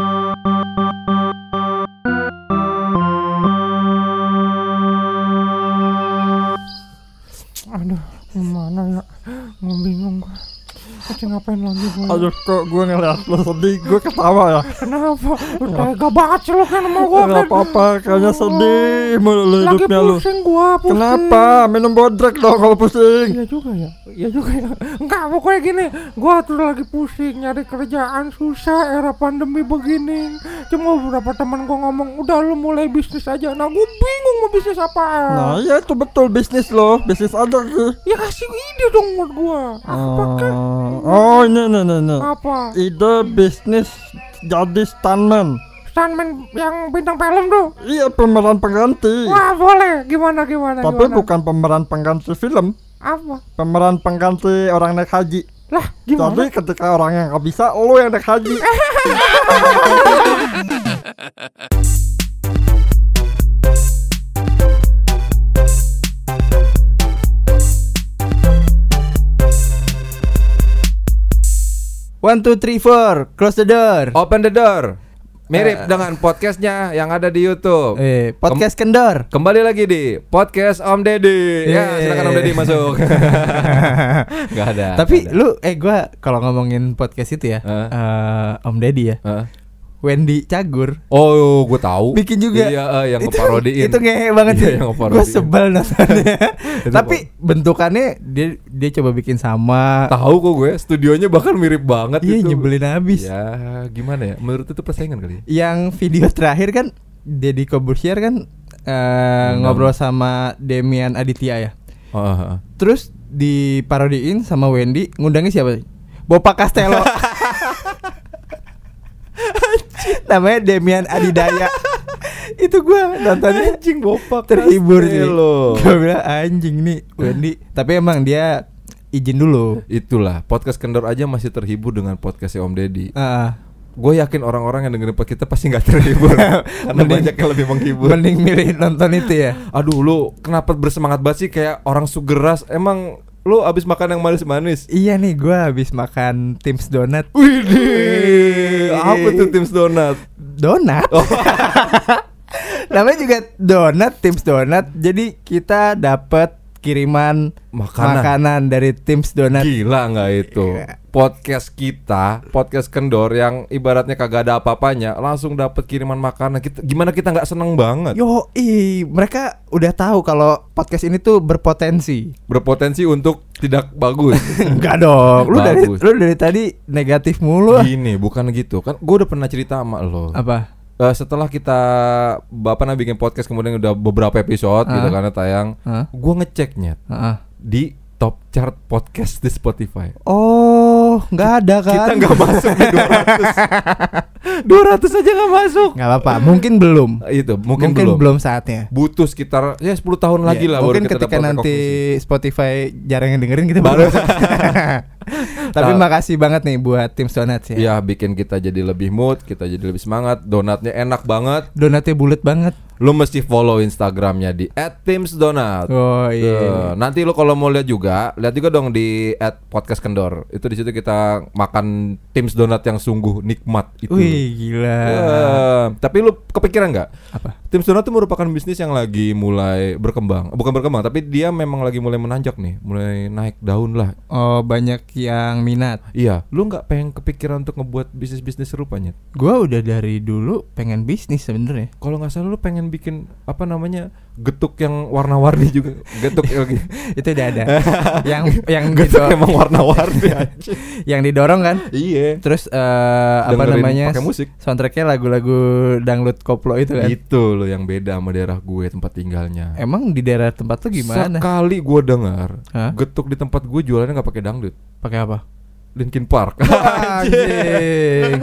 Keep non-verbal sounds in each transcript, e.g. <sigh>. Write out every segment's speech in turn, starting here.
Thank you. Ngapain lagi ya? Aduh kok gue ngeliat lo sedih gue ketawa ya Kenapa? Lu tega banget sih lu kan sama gua Gak kan? apa-apa kayaknya sedih mulu lu Lagi hidupnya lu pusing gua, pusing. Kenapa? Minum bodrek dong kalau pusing Iya juga ya, iya juga ya. Enggak, pokoknya gini, gua tuh lagi pusing nyari kerjaan susah era pandemi begini. Cuma beberapa teman gua ngomong, udah lu mulai bisnis aja. Nah, gua bingung mau bisnis apaan. Nah iya itu betul bisnis lo Bisnis ada sih Ya kasih ide dong buat gua. Apa kan? Oh ini ini ini, ini. Apa? Ide bisnis jadi stuntman Stuntman yang bintang film tuh. Iya pemeran pengganti Wah, boleh. Gimana gimana Tapi gimana? bukan pemeran pengganti film apa? Pemeran pengganti orang naik haji Lah, gimana? Jadi ketika orang yang nggak bisa lo yang naik haji <laughs> One two three four, close the door. Open the door. Mirip dengan podcastnya yang ada di YouTube. Eh, podcast kendor. Kembali lagi di podcast Om Deddy. Ya, Eh. silakan Om Deddy masuk. <laughs> Gak ada. Tapi nggak ada. lu eh gua kalau ngomongin podcast itu ya, Eh. eh, Om Deddy ya, Hah? Wendy Cagur Oh, gue tahu. bikin juga. Iya, eh, yang Itu- ngeparodiin. Itu ngehe banget Iya, sih. Gue sebel nontonnya. <laughs> Tapi bentukannya dia dia coba bikin sama. Tahu kok gue, studionya bahkan mirip banget Iya itu. nyebelin habis. Ya, gimana ya? Menurut itu persaingan kali ya? Yang video terakhir kan Deddy Kobusier kan Undang. ngobrol sama Demian Aditya ya. Oh, oh. Terus diparodiin sama Wendy, ngundangnya siapa? Bopak Castello. <laughs> Namanya Demian Adidaya. <laughs> Itu gua nontonnya Anjing bopak terhibur sih. Castello. Gua bilang anjing nih Wendy. Tapi emang dia izin dulu. Itulah, podcast kendor aja masih terhibur dengan podcastnya Om Deddy. Ah, Gue yakin orang-orang yang dengerin podcast kita pasti nggak terhibur <laughs> Karena Mending- banyak yang lebih menghibur mending milih nonton itu ya. Aduh lu kenapa bersemangat banget sih kayak orang sugeras Emang lu abis makan yang manis-manis? Iya nih gua habis makan Tim's Donut. Widih Apa tuh Tim's Donut? Donat. Oh. <laughs> Namanya juga donat Tim's Donut. Jadi kita dapat kiriman Makanan. makanan dari Tim's Donut. Gila nggak itu? Iya. Podcast kita, podcast kendor yang ibaratnya kagak ada apa-apanya Langsung dapet kiriman makanan kita, Gimana kita nggak seneng banget? Yo, ih, mereka udah tahu kalau podcast ini tuh berpotensi. Berpotensi untuk tidak bagus <laughs> Enggak dong. Lu dari Bagus. lu dari tadi negatif mulu. Gini bukan gitu Kan gue udah pernah cerita sama lo Apa? Eh, setelah kita bapak nah bikin podcast kemudian udah beberapa episode gitu Ah. karena tayang, Hah? gue ngeceknya Heeh. di top chart podcast di Spotify. Oh, nggak ada kan? Kita nggak masuk di 200 200 <laughs> aja nggak masuk. Nggak apa-apa. Mungkin belum. Itu mungkin, Mungkin, belum. belum. saatnya. Butuh sekitar ya 10 tahun lagi Iya, lah baru Mungkin kita ketika nanti recognition. Spotify jarang yang dengerin kita Baru. baru. <laughs> Tapi Nah. makasih banget nih buat tim Donuts ya. Ya bikin kita jadi lebih mood, kita jadi lebih semangat. Donatnya enak banget. Donatnya bulat banget. Lu mesti follow Instagramnya di @timsdonat. Oh iya. Tuh, nanti lu kalau mau lihat juga, lihat juga dong di podcast kendor. Itu di situ kita makan Tim's donat yang sungguh nikmat itu. Wih gila. Eh, tapi lu kepikiran nggak? Apa? Tim's donat itu merupakan bisnis yang lagi mulai berkembang. Bukan berkembang, tapi dia memang lagi mulai menanjak nih, mulai naik daun lah. Oh banyak yang minat. Iya, lu nggak pengen kepikiran untuk ngebuat bisnis-bisnis serupanya? Gua udah dari dulu pengen bisnis sebenarnya. Kalau nggak salah lu pengen bikin apa namanya getuk yang warna-warni juga, getuk <laughs> lagi. Itu udah ada. <laughs> yang yang getuk didorong, emang warna-warni. <laughs> yang didorong kan. iya. Terus eh, apa namanya? musik. Soundtracknya lagu-lagu dangdut koplo itu kan. Itu loh yang beda sama daerah gue tempat tinggalnya. Emang di daerah tempat lu gimana? Sekali gue dengar getuk di tempat gue jualannya nggak pakai dangdut, Pakai apa? Linkin Park. Anjing.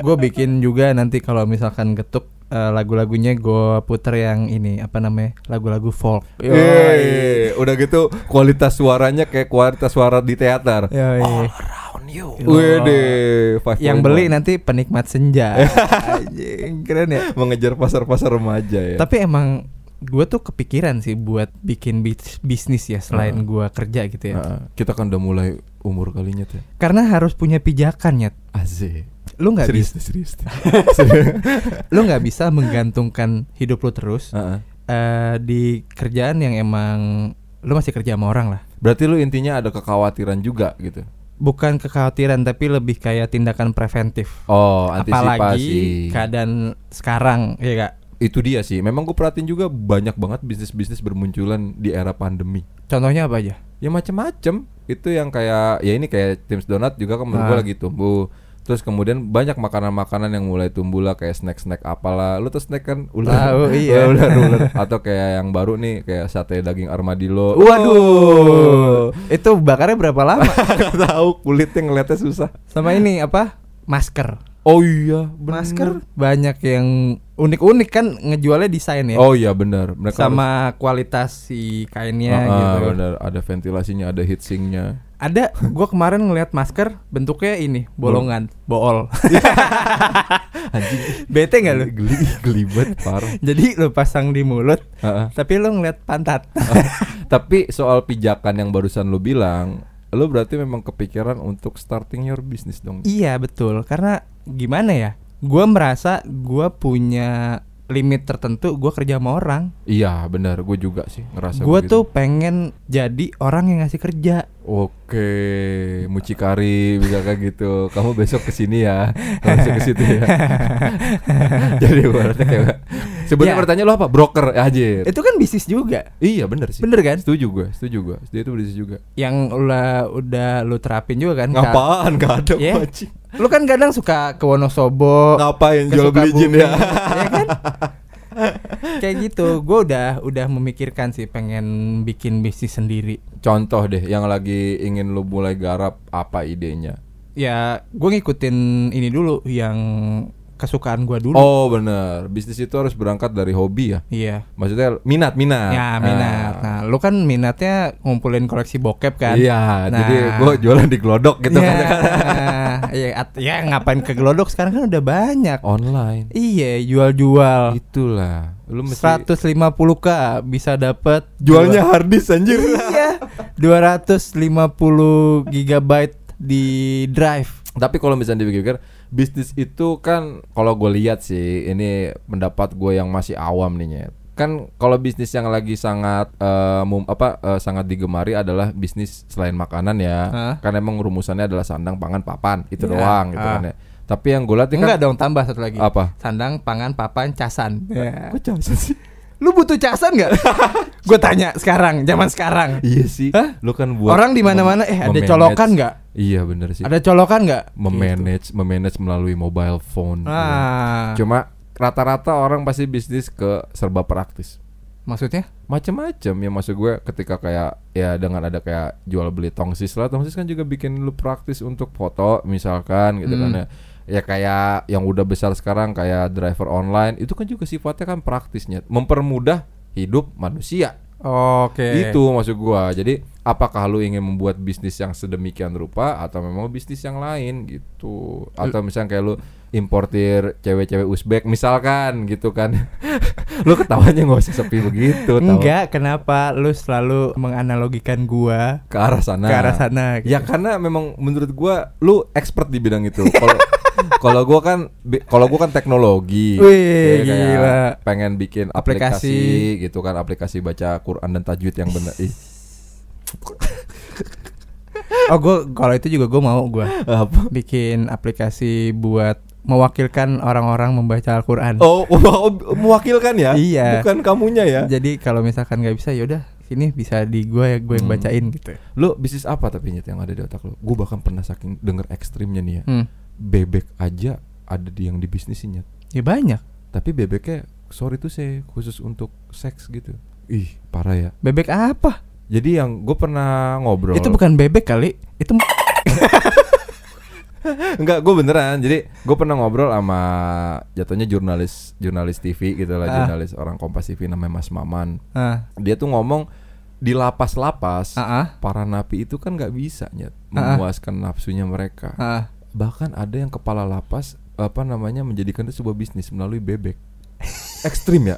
gue bikin juga nanti kalau misalkan getuk eh, lagu-lagunya gue puter yang ini apa namanya lagu-lagu folk. Yeay, udah gitu kualitas suaranya kayak kualitas suara di teater. Yoi. Around you. Yo. Wede, Yang beli nanti penikmat senja. <laughs> Anjing, keren ya. mengejar pasar-pasar remaja ya. Tapi emang gue tuh kepikiran sih buat bikin bis- bisnis ya selain Heeh. gua kerja gitu ya. Heeh, kita kan udah mulai umur kalinya tuh. Karena harus punya pijakan ya. Asik. Lu nggak serius, bisa <laughs> serius. lu nggak bisa menggantungkan hidup lu terus Heeh. eh, di kerjaan yang emang lu masih kerja sama orang lah Berarti lu intinya ada kekhawatiran juga gitu. bukan kekhawatiran tapi lebih kayak tindakan preventif Oh, apalagi antisipasi. keadaan sekarang ya kak Itu dia sih. Memang gue perhatiin juga banyak banget bisnis-bisnis bermunculan di era pandemi. contohnya apa aja Ya macem-macem. Itu yang kayak ya ini kayak Tim's Donut juga kan menurut gue Ah. lagi tumbuh. Terus kemudian banyak makanan-makanan yang mulai tumbuh lah kayak snack-snack apalah. Lu tuh snack kan ular. Tahu, iya. ular, ular. <laughs> Atau kayak yang baru nih kayak sate daging armadillo. Waduh, itu bakarnya berapa lama? <laughs> Tahu kulitnya ngeliatnya susah. Sama ini apa? Masker. Oh iya, bener. Masker banyak yang unik-unik kan ngejualnya desain ya. Oh iya benar. Mereka sama kualitas si kainnya harus- ah, gitu. benar. Ada ventilasinya, ada heatsinknya. Ada, gua kemarin ngeliat masker bentuknya ini bolongan, bool. <laughs> Anjing. Bete nggak lu? Geli, geli banget parah. <laughs> Jadi lu pasang di mulut, Heeh. tapi lu ngeliat pantat. <laughs> Tapi soal pijakan yang barusan lu bilang, lu berarti memang kepikiran untuk starting your business dong. iya betul, karena gimana ya? Gua merasa gua punya limit tertentu. Gua kerja sama orang. Iya, benar. Gue juga sih ngerasa Gua begitu. tuh pengen jadi orang yang ngasih kerja. Oke, mucikari bisa kayak gitu. Kamu besok ke sini ya. Besok ke situ ya. <laughs> <laughs> Jadi berarti kayak Sebenarnya Ya. pertanyaan lu apa? Broker aja. Itu kan bisnis juga. Iya, bener sih. Bener kan? Setuju gue, setuju gue. Dia itu bisnis juga. Yang udah udah lu terapin juga kan? Kak? Ngapaan? Gak ada anjing. Lu kan kadang suka ke Wonosobo. Ngapain jual beli jin Sukabumi, ya? ya kan? Kayak gitu, gue udah udah memikirkan sih pengen bikin bisnis sendiri. Contoh deh yang lagi ingin lu mulai garap apa idenya? Ya, gue ngikutin ini dulu yang kesukaan gue dulu. Oh bener, bisnis itu harus berangkat dari hobi ya. Iya. Maksudnya minat minat. Ya minat. Ah. Nah, lu kan minatnya ngumpulin koleksi bokep kan? Iya, Nah. jadi gue jualan di Glodok gitu ya, kan. <laughs> Iya, ya ngapain ke Glodok sekarang kan udah banyak. Online. Iya, jual-jual. Itulah. Lu mesti 150k bisa dapat jualnya harddisk anjir. Iya. 250 gigabyte di drive. Tapi kalau misalnya dipikir bisnis itu kan kalau gue lihat sih ini pendapat gue yang masih awam nih Nyet. Kan kalau bisnis yang lagi sangat eh, mum- apa eh, sangat digemari adalah bisnis selain makanan ya. Hah? Kan emang rumusannya adalah sandang pangan papan itu Ya, doang gitu ah. kan ya. Tapi yang gue lihat Enggak kan dong, tambah satu lagi. Apa? Sandang, pangan, papan, casan. Ya. Kok casan sih? Lu butuh casan nggak? <laughs> Gue tanya sekarang, zaman sekarang. Iya sih. Hah? Lu kan buat Orang di mana-mana, eh, ada colokan nggak? Iya bener sih. Ada colokan nggak? memanage memanage melalui mobile phone. Gitu. Ah, Cuma rata-rata orang pasti bisnis ke serba praktis. maksudnya? Macem-macem ya maksud gue ketika kayak ya dengan ada kayak jual beli tongsis lah tongsis kan juga bikin lu praktis untuk foto misalkan gitu kan Hmm. ya ya kayak yang udah besar sekarang kayak driver online itu kan juga sifatnya kan praktisnya mempermudah hidup manusia Oke. itu maksud gua. Jadi apakah lu ingin membuat bisnis yang sedemikian rupa atau memang bisnis yang lain gitu. Atau misalnya kayak lu importir cewek-cewek Uzbek misalkan gitu kan. <laughs> lu ketawanya nggak usah sepi begitu. Enggak, kenapa lu selalu menganalogikan gua ke arah sana. ke arah sana? gitu? Ya karena memang menurut gua lu expert di bidang itu. <laughs> Kalau kalau gua kan kalau gua kan teknologi. Wih, kayak gila. Pengen bikin aplikasi, Aplikasi. gitu kan, aplikasi baca Quran dan tajwid yang benar. Ih, Oh, gua kalau itu juga gua mau gua apa? bikin aplikasi buat mewakilkan orang-orang membaca Al-Qur'an. Oh, oh, mewakilkan ya? Iya. Bukan kamunya ya? Jadi kalau misalkan nggak bisa yaudah sini bisa di gua ya gue yang Hmm. bacain gitu. Lu bisnis apa tapi Nyet, yang ada di otak lu? Gue bahkan pernah saking denger ekstrimnya nih ya. Hmm. Bebek aja ada di yang di bisnisnya. Ya banyak. Tapi bebeknya sorry tuh saya khusus untuk seks gitu. Ih, parah ya. Bebek apa? Jadi yang gue pernah ngobrol. Itu bukan bebek kali. Itu <laughs> Enggak, gue beneran. Jadi gue pernah ngobrol sama jatuhnya jurnalis jurnalis TV gitu lah, Ah. jurnalis orang Kompas TV namanya Mas Maman. ah, Dia tuh ngomong di lapas-lapas ah, ah, para napi itu kan nggak bisa nyet Ah, ah. memuaskan nafsunya mereka. ah. Bahkan ada yang kepala lapas apa namanya menjadikan itu sebuah bisnis melalui bebek. <laughs> Ekstrim ya?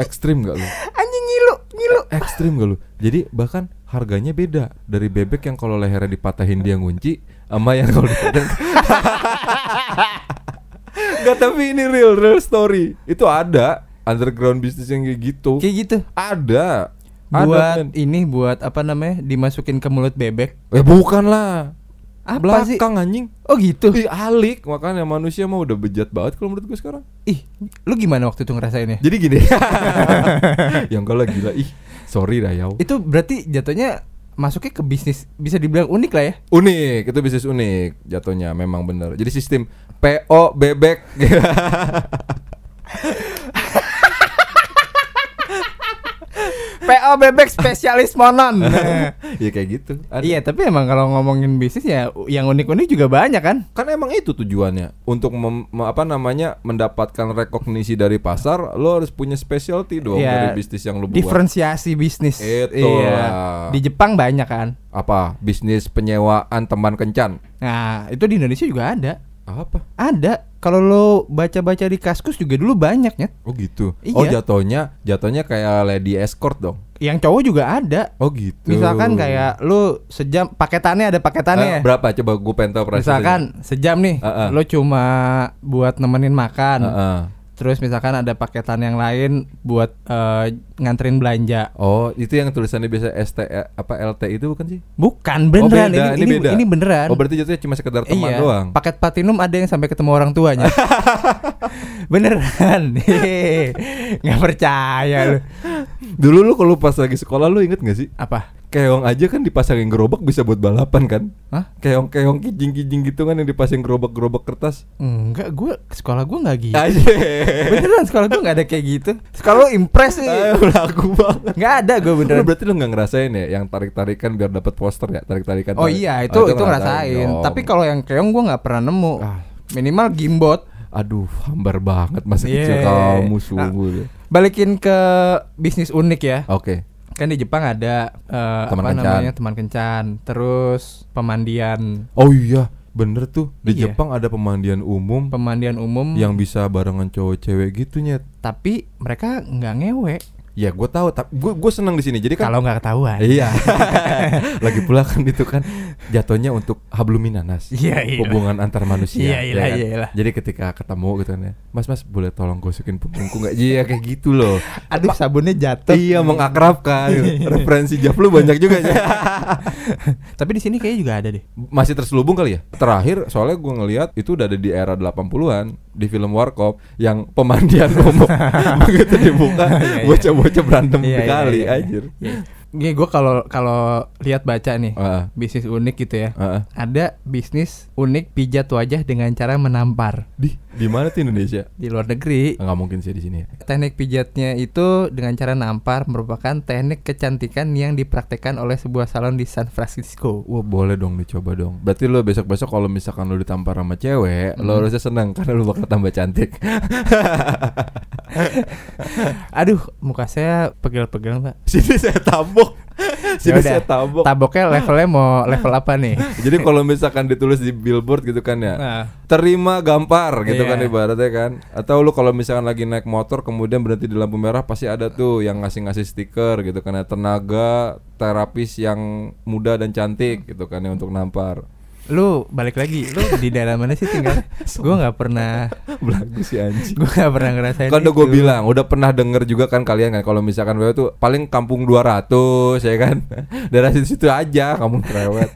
Ekstrim nggak lu? Anjing ngilu, ngilu. Ekstrim gak lu? Jadi bahkan harganya beda dari bebek yang kalau lehernya dipatahin dia ngunci sama yang kalau dipatahin <laughs> Enggak tapi ini real real story. Itu ada underground bisnis yang kayak gitu. Kayak gitu. Ada. Buat men. ini buat apa namanya? Dimasukin ke mulut bebek. Eh bukan lah. Apa sih? Belakang anjing. Oh gitu. Ih, alik makanya manusia mah udah bejat banget kalau menurut gue sekarang. Ih, lu gimana waktu itu ngerasainnya? Jadi gini. <laughs> yang kalau gila ih, sorry dah yau. Itu berarti jatuhnya masuknya ke bisnis bisa dibilang unik lah ya. Unik, itu bisnis unik jatuhnya memang bener. Jadi sistem PO bebek. <laughs> PO bebek spesialis monon. <laughs> ya kayak gitu. Ada. iya, tapi emang kalau ngomongin bisnis ya yang unik-unik juga banyak kan? Kan emang itu tujuannya untuk mem- me- apa namanya mendapatkan rekognisi dari pasar, lo harus punya specialty dong Iya, dari bisnis yang lo buat. Diferensiasi bisnis. Itu Iya. Di Jepang banyak kan? Apa? Bisnis penyewaan teman kencan. Nah, itu di Indonesia juga ada. Apa? Ada. Kalau lo baca-baca di Kaskus juga dulu banyak ya. Oh gitu. Iya. Oh jatuhnya, jatuhnya kayak lady escort dong. Yang cowok juga ada. Oh gitu. Misalkan kayak lu sejam paketannya ada Eh, paketannya. berapa? Coba gue pengen tahu. Misalkan sejam nih, Heeh. lu cuma buat nemenin makan. Heeh. Terus misalkan ada paketan yang lain buat eh, nganterin belanja. Oh, itu yang tulisannya biasa ST apa LT itu bukan sih? Bukan beneran beda, ini, ini, ini beneran. Oh, berarti jatuhnya cuma sekedar teman iya, doang. paket platinum ada yang sampai ketemu orang tuanya. <laughs> beneran. <laughs> Nggak percaya lu. Dulu lu kalau pas lagi sekolah lu inget gak sih? Apa? Keong aja kan dipasangin gerobak bisa buat balapan kan? Hah? Keong-keong kijing-kijing gitu kan yang dipasang gerobak-gerobak kertas. Enggak, gue sekolah gue nggak gitu. Aja. Beneran sekolah gue nggak ada kayak gitu. Sekolah lu impress sih. Ayo lagu banget. Nggak ada gue Lu beneran. berarti lu nggak ngerasain ya yang tarik-tarikan biar dapat poster ya, tarik-tarikan. Oh tarik- iya itu Oh, itu ngerasain. dong. Tapi kalau yang keong gue nggak pernah nemu. Ah. Minimal gimbot. aduh, hambar banget masa Iya. kecil kamu sungguh. Balikin ke bisnis unik ya. Oke. Kan di Jepang ada eh, Teman apa kencan. namanya teman kencan. Terus pemandian Oh iya, bener tuh. Di Iya. Jepang ada pemandian umum pemandian umum. yang bisa barengan cowok cewek gitu nyet. tapi mereka nggak ngewe. Ya gue tahu, tapi gue gue seneng di sini. Jadi kan Kalau nggak ketahuan. Iya. <laughs> Lagi pula kan itu kan jatuhnya untuk habluminanas. Iya, iya. Hubungan antar manusia. Iya, ya iya, kan? iya lah. Jadi ketika ketemu gitu kan ya, Mas Mas boleh tolong gosokin punggungku nggak? Iya kayak gitu loh. Aduh sabunnya jatuh. Iya mengakrabkan. Referensi Japlu banyak juga ya. <laughs> Tapi di sini kayaknya juga ada deh. Masih terselubung kali ya. Terakhir soalnya gue ngelihat itu udah ada di era 80-an di film Warkop yang pemandian <laughs> umum begitu dibuka <laughs> Iya, iya. bocah-bocah berantem Iya, iya, kali iya, iya. anjir. Nih gue kalau kalau lihat baca nih Heeh. bisnis unik gitu ya. Heeh. Ada bisnis unik pijat wajah dengan cara menampar Di di mana tuh Indonesia? di luar negeri. Nggak mungkin sih di sini ya. Teknik pijatnya itu dengan cara nampar merupakan teknik kecantikan yang dipraktekkan oleh sebuah salon di San Francisco. Wah boleh dong dicoba dong. Berarti lo besok-besok kalau misalkan lo ditampar sama cewek, lo Hmm. harusnya senang karena lo bakal tambah cantik. <laughs> Aduh, muka saya pegel-pegel, Pak. Sini saya tabok. <laughs> Saya tabok. Taboknya levelnya mau level apa nih? <laughs> Jadi kalau misalkan ditulis di billboard gitu kan ya, Nah, terima gampar gitu Iya. kan ibaratnya kan. Atau lu kalau misalkan lagi naik motor kemudian berhenti di lampu merah pasti ada tuh yang ngasih-ngasih stiker gitu kan ya tenaga terapis yang muda dan cantik gitu kan ya untuk nampar. Lu balik lagi, lu di daerah mana sih tinggal? <laughs> Gue nggak pernah, Belagu si anjing. <laughs> gue nggak pernah ngerasain. Kan udah gue bilang, udah pernah denger juga kan kalian kan kalau misalkan wewe tuh paling kampung 200 ya kan. <laughs> Daerah situ aja kampung cerewet.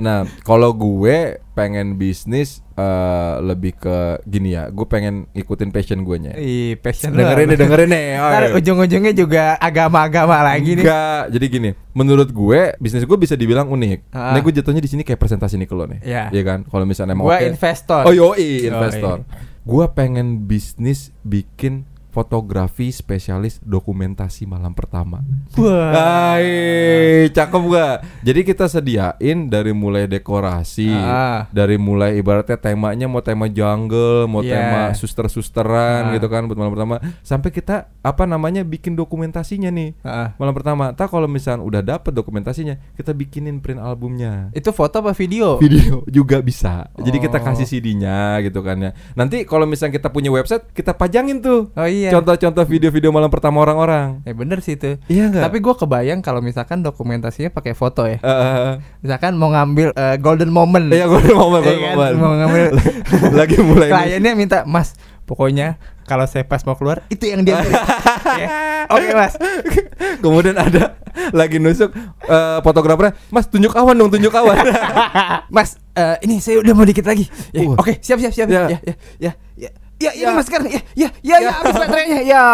Nah, kalau gue pengen bisnis eh, lebih ke gini ya, gue pengen ikutin passion gue nya. Ih, passion Dengerin nih, dengerin nih. <laughs> Ntar Oke. ujung-ujungnya juga agama-agama lagi nih. Enggak, jadi gini, menurut gue bisnis gue bisa dibilang unik. Ah. Nih gue jatuhnya di sini kayak presentasi nih ke lo nih. Iya. Iya kan? Kalau misalnya emang Gua oke. investor. Oh yoi, investor. Yoi. Gua pengen bisnis bikin fotografi spesialis dokumentasi malam pertama. Wah. Hai, cakep gak? Jadi kita sediain dari mulai dekorasi, Ah. dari mulai ibaratnya temanya mau tema jungle, mau Iya. tema suster-susteran Ah. gitu kan buat malam pertama. Sampai kita apa namanya bikin dokumentasinya nih. Ah. Malam pertama. Tak kalau misalnya udah dapet dokumentasinya, kita bikinin print albumnya. Itu foto apa video? Video juga bisa. Jadi kita Oh. kasih CD-nya gitu kan ya. Nanti kalau misalnya kita punya website, kita pajangin tuh. Oh iya. Iya. contoh-contoh video-video malam pertama orang-orang. Ya bener sih itu. Iya nggak? Tapi gue kebayang kalau misalkan dokumentasinya pakai foto ya. Eh, eh, eh. Misalkan mau ngambil eh, golden moment. Iya, gue mau ngomong, Iya kan? ngomong. Mau ngambil <laughs> lagi mulai kliennya minta Mas pokoknya kalau saya pas mau keluar itu yang dia beli." <laughs> Ya. Oke mas Kemudian ada lagi nusuk eh, fotografernya, Mas tunjuk awan dong, tunjuk awan. <laughs> Mas eh, ini saya udah mau dikit lagi ya, Wah. Oke siap siap siap Ya. ya ya ya ya Ya, ini Ya. mas sekarang ya, ya, ya, ya, habis baterainya, <laughs> ya.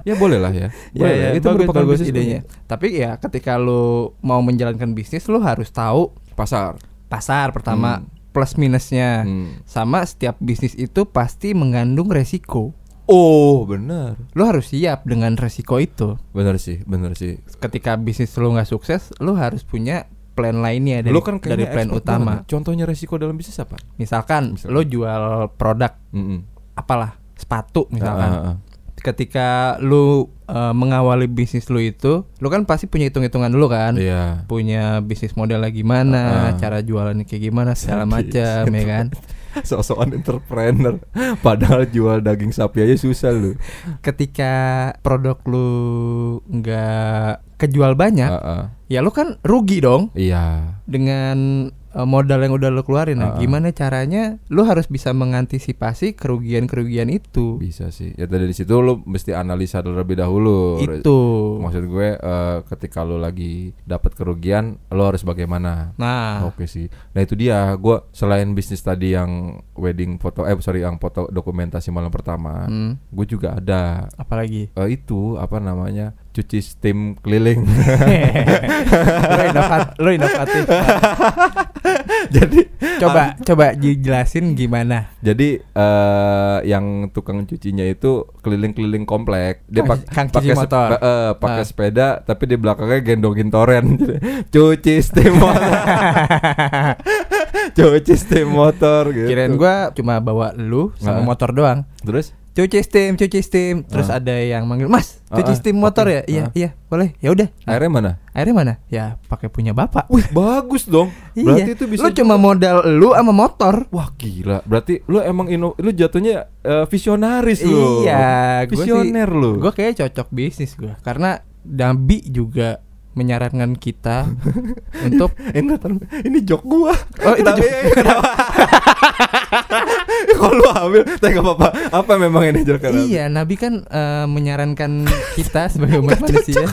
ya boleh lah ya. Ya, Boleh ya, lah. itu bagus, merupakan bagus bisnis idenya. Tapi ya ketika lu mau menjalankan bisnis, lu harus tahu pasar. pasar pertama Hmm. plus minusnya. Hmm. Sama setiap bisnis itu pasti mengandung resiko. Oh, benar. Lu harus siap dengan resiko itu. Benar sih, benar sih. Ketika bisnis lu nggak sukses, lu harus punya plan lainnya dari Lu kan dari plan utama. banget. Contohnya resiko dalam bisnis apa? Misalkan, Misalkan. lu jual produk Mm-mm. apalah sepatu misalkan. Ah, ah. Ketika lu eh, mengawali bisnis lu itu, lu kan pasti punya hitung-hitungan dulu kan. Iya. Punya bisnis modelnya gimana, Ah. cara jualannya kayak gimana segala macam ya kan. <laughs> Sok-sokan entrepreneur. Padahal jual daging sapi aja susah lu. Ketika produk lu nggak kejual banyak, Ah, ah. ya lu kan rugi dong Iya. dengan modal yang udah lu keluarin. Nah, Ah, ah. gimana caranya lu harus bisa mengantisipasi kerugian-kerugian itu. Bisa sih. Ya dari situ lu mesti analisa terlebih dahulu. Itu. Maksud gue eh, ketika lu lagi dapat kerugian, lu harus bagaimana? Nah, Oke sih. Nah itu dia. Gue selain bisnis tadi yang wedding foto, eh sorry yang foto dokumentasi malam pertama, hmm, gue juga ada apalagi eh, itu apa namanya cuci steam keliling. lo inovat, lo inovatif. <laughs> jadi Coba, coba dijelasin gimana. jadi eh yang tukang cucinya itu keliling-keliling komplek. Dia Kang- pak- kang cuci pakai motor. eh, eh, pakai Ah. sepeda tapi di belakangnya gendongin toren. <laughs> cuci steam motor. <laughs> cuci steam motor gitu. Kirain gua cuma bawa lu sama Ah. motor doang. Terus Cuci steam, cuci steam. Terus Ah. ada yang manggil, "Mas, cuci Ah, ah, steam motor ya?" Iya, iya, boleh. Ya udah. Nah, airnya mana? airnya mana? Ya, pakai punya Bapak. Wih, bagus dong. Berarti iya. itu bisa Lu cuma modal lu sama motor. Wah gila, berarti lu emang ino, lu jatuhnya eh, visionaris lu. Iya, visioner lu. Gue kayak cocok bisnis gua karena Nabi juga menyarankan kita <laughs> untuk tar- ini jok gua. Oh, itu <laughs> jok. <laughs> Kalau ambil, tapi gak apa-apa. Apa memang ini jok? Iya, Nabi kan eh, menyarankan kita sebagai umat manusia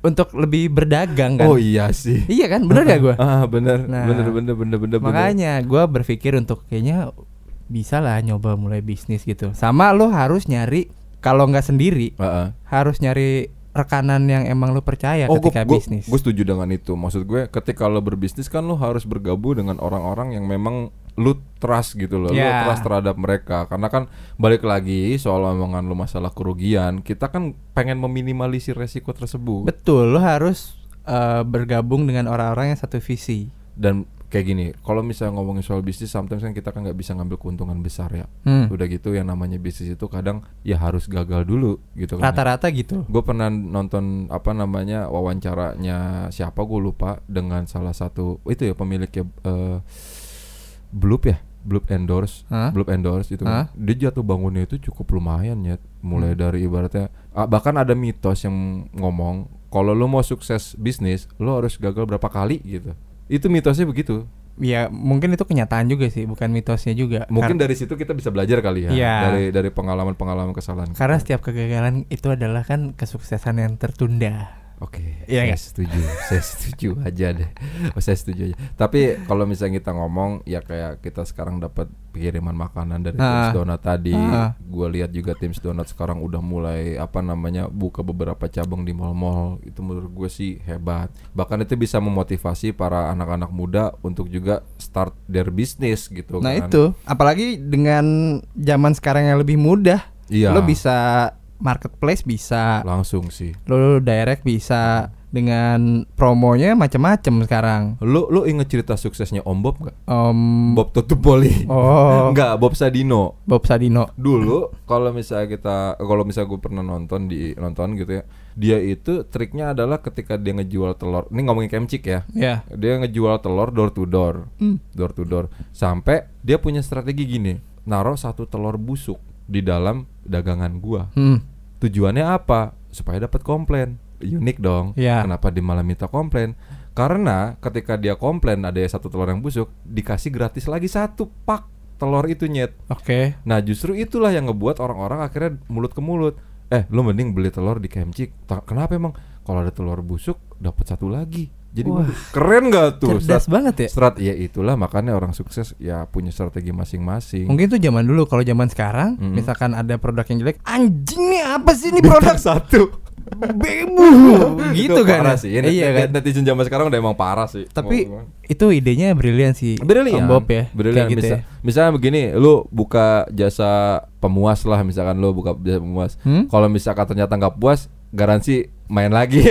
untuk lebih berdagang kan. Oh iya sih. Iya kan, bener gak gue? Ah, bener, Nah, bener, bener, bener, bener, bener. Makanya gue berpikir untuk kayaknya bisa lah nyoba mulai bisnis gitu. Sama lo harus nyari kalau nggak sendiri Ah, ah. harus nyari rekanan yang emang lo percaya Oh, gue ketika bisnis. setuju dengan itu. Maksud gue, ketika lo berbisnis kan lo harus bergabung dengan orang-orang yang memang lu trust gitu loh, Ya. lu trust terhadap mereka. Karena kan balik lagi soal omongan lu masalah kerugian, kita kan pengen meminimalisir resiko tersebut. Betul, lo harus eh, bergabung dengan orang-orang yang satu visi. Dan kayak gini, kalau misalnya ngomongin soal bisnis, sometimes kan kita kan nggak bisa ngambil keuntungan besar ya. Hmm. Udah gitu, yang namanya bisnis itu kadang ya harus gagal dulu gitu kan. Rata-rata gitu. Gue pernah nonton apa namanya wawancaranya siapa gue lupa dengan salah satu itu ya pemiliknya eh Bloop ya, Bloop Endorse, Hah? Bloop Endorse itu kan. Dia jatuh bangunnya itu cukup lumayan ya, mulai Hmm. dari ibaratnya ah, bahkan ada mitos yang ngomong kalau lo mau sukses bisnis, lo harus gagal berapa kali gitu. Itu mitosnya begitu. Ya mungkin itu kenyataan juga sih, bukan mitosnya juga. Mungkin Kar- dari situ kita bisa belajar kali ya, Iya. dari dari pengalaman-pengalaman kesalahan. karena kita. setiap kegagalan itu adalah kan kesuksesan yang tertunda. Oke, Iya saya nggak? setuju, saya setuju <laughs> aja deh, oh, saya setuju aja. Tapi kalau misalnya kita ngomong, ya kayak kita sekarang dapat kiriman makanan dari Ah. Tims Donut tadi, Ah. gue lihat juga Tims Donut sekarang udah mulai apa namanya buka beberapa cabang di mall-mall, itu menurut gue sih hebat. Bahkan itu bisa memotivasi para anak-anak muda untuk juga start their business gitu Nah kan. itu, apalagi dengan zaman sekarang yang lebih mudah, Iya. lo bisa marketplace bisa, langsung sih. lo direct bisa dengan promonya macam-macam sekarang. Lu lu inget cerita suksesnya Om Bob nggak? Om Bob Totupoli. Oh, <laughs> Enggak, Bob Sadino. Bob Sadino. dulu kalau misalnya kita kalau misalnya gue pernah nonton di nonton gitu ya dia itu triknya adalah ketika dia ngejual telur ini ngomongin kemcik ya Ya. dia ngejual telur door to door Hmm. door to door sampai dia punya strategi gini naruh satu telur busuk di dalam dagangan gua. Hmm. Tujuannya apa? Supaya dapat komplain. Unik dong. Iya. Kenapa dia malah minta komplain? Karena ketika dia komplain ada satu telur yang busuk, dikasih gratis lagi satu pak telur itu nyet. Oke. Nah justru itulah yang ngebuat orang-orang akhirnya mulut ke mulut. Eh lu mending beli telur di KMC. Kenapa emang? Kalau ada telur busuk dapat satu lagi. Jadi Wah. keren gak tuh? Cerdas Strat- banget ya. Strat ya itulah makanya orang sukses ya punya strategi masing-masing. Mungkin tuh zaman dulu kalau zaman sekarang Mm. misalkan ada produk yang jelek, anjing nih apa sih ini produk satu. bebu <laughs> gitu Itu kan. parah sih. Net- Iya kan. net- Netizen zaman sekarang udah emang parah sih. Tapi itu idenya brilian sih. Brilian. Om Bob ya. Brilian. Gitu Misa- ya. Misalnya begini, lu buka jasa pemuas lah misalkan lu buka jasa pemuas. Hmm? Kalau misalkan ternyata nggak puas, garansi main lagi. <laughs>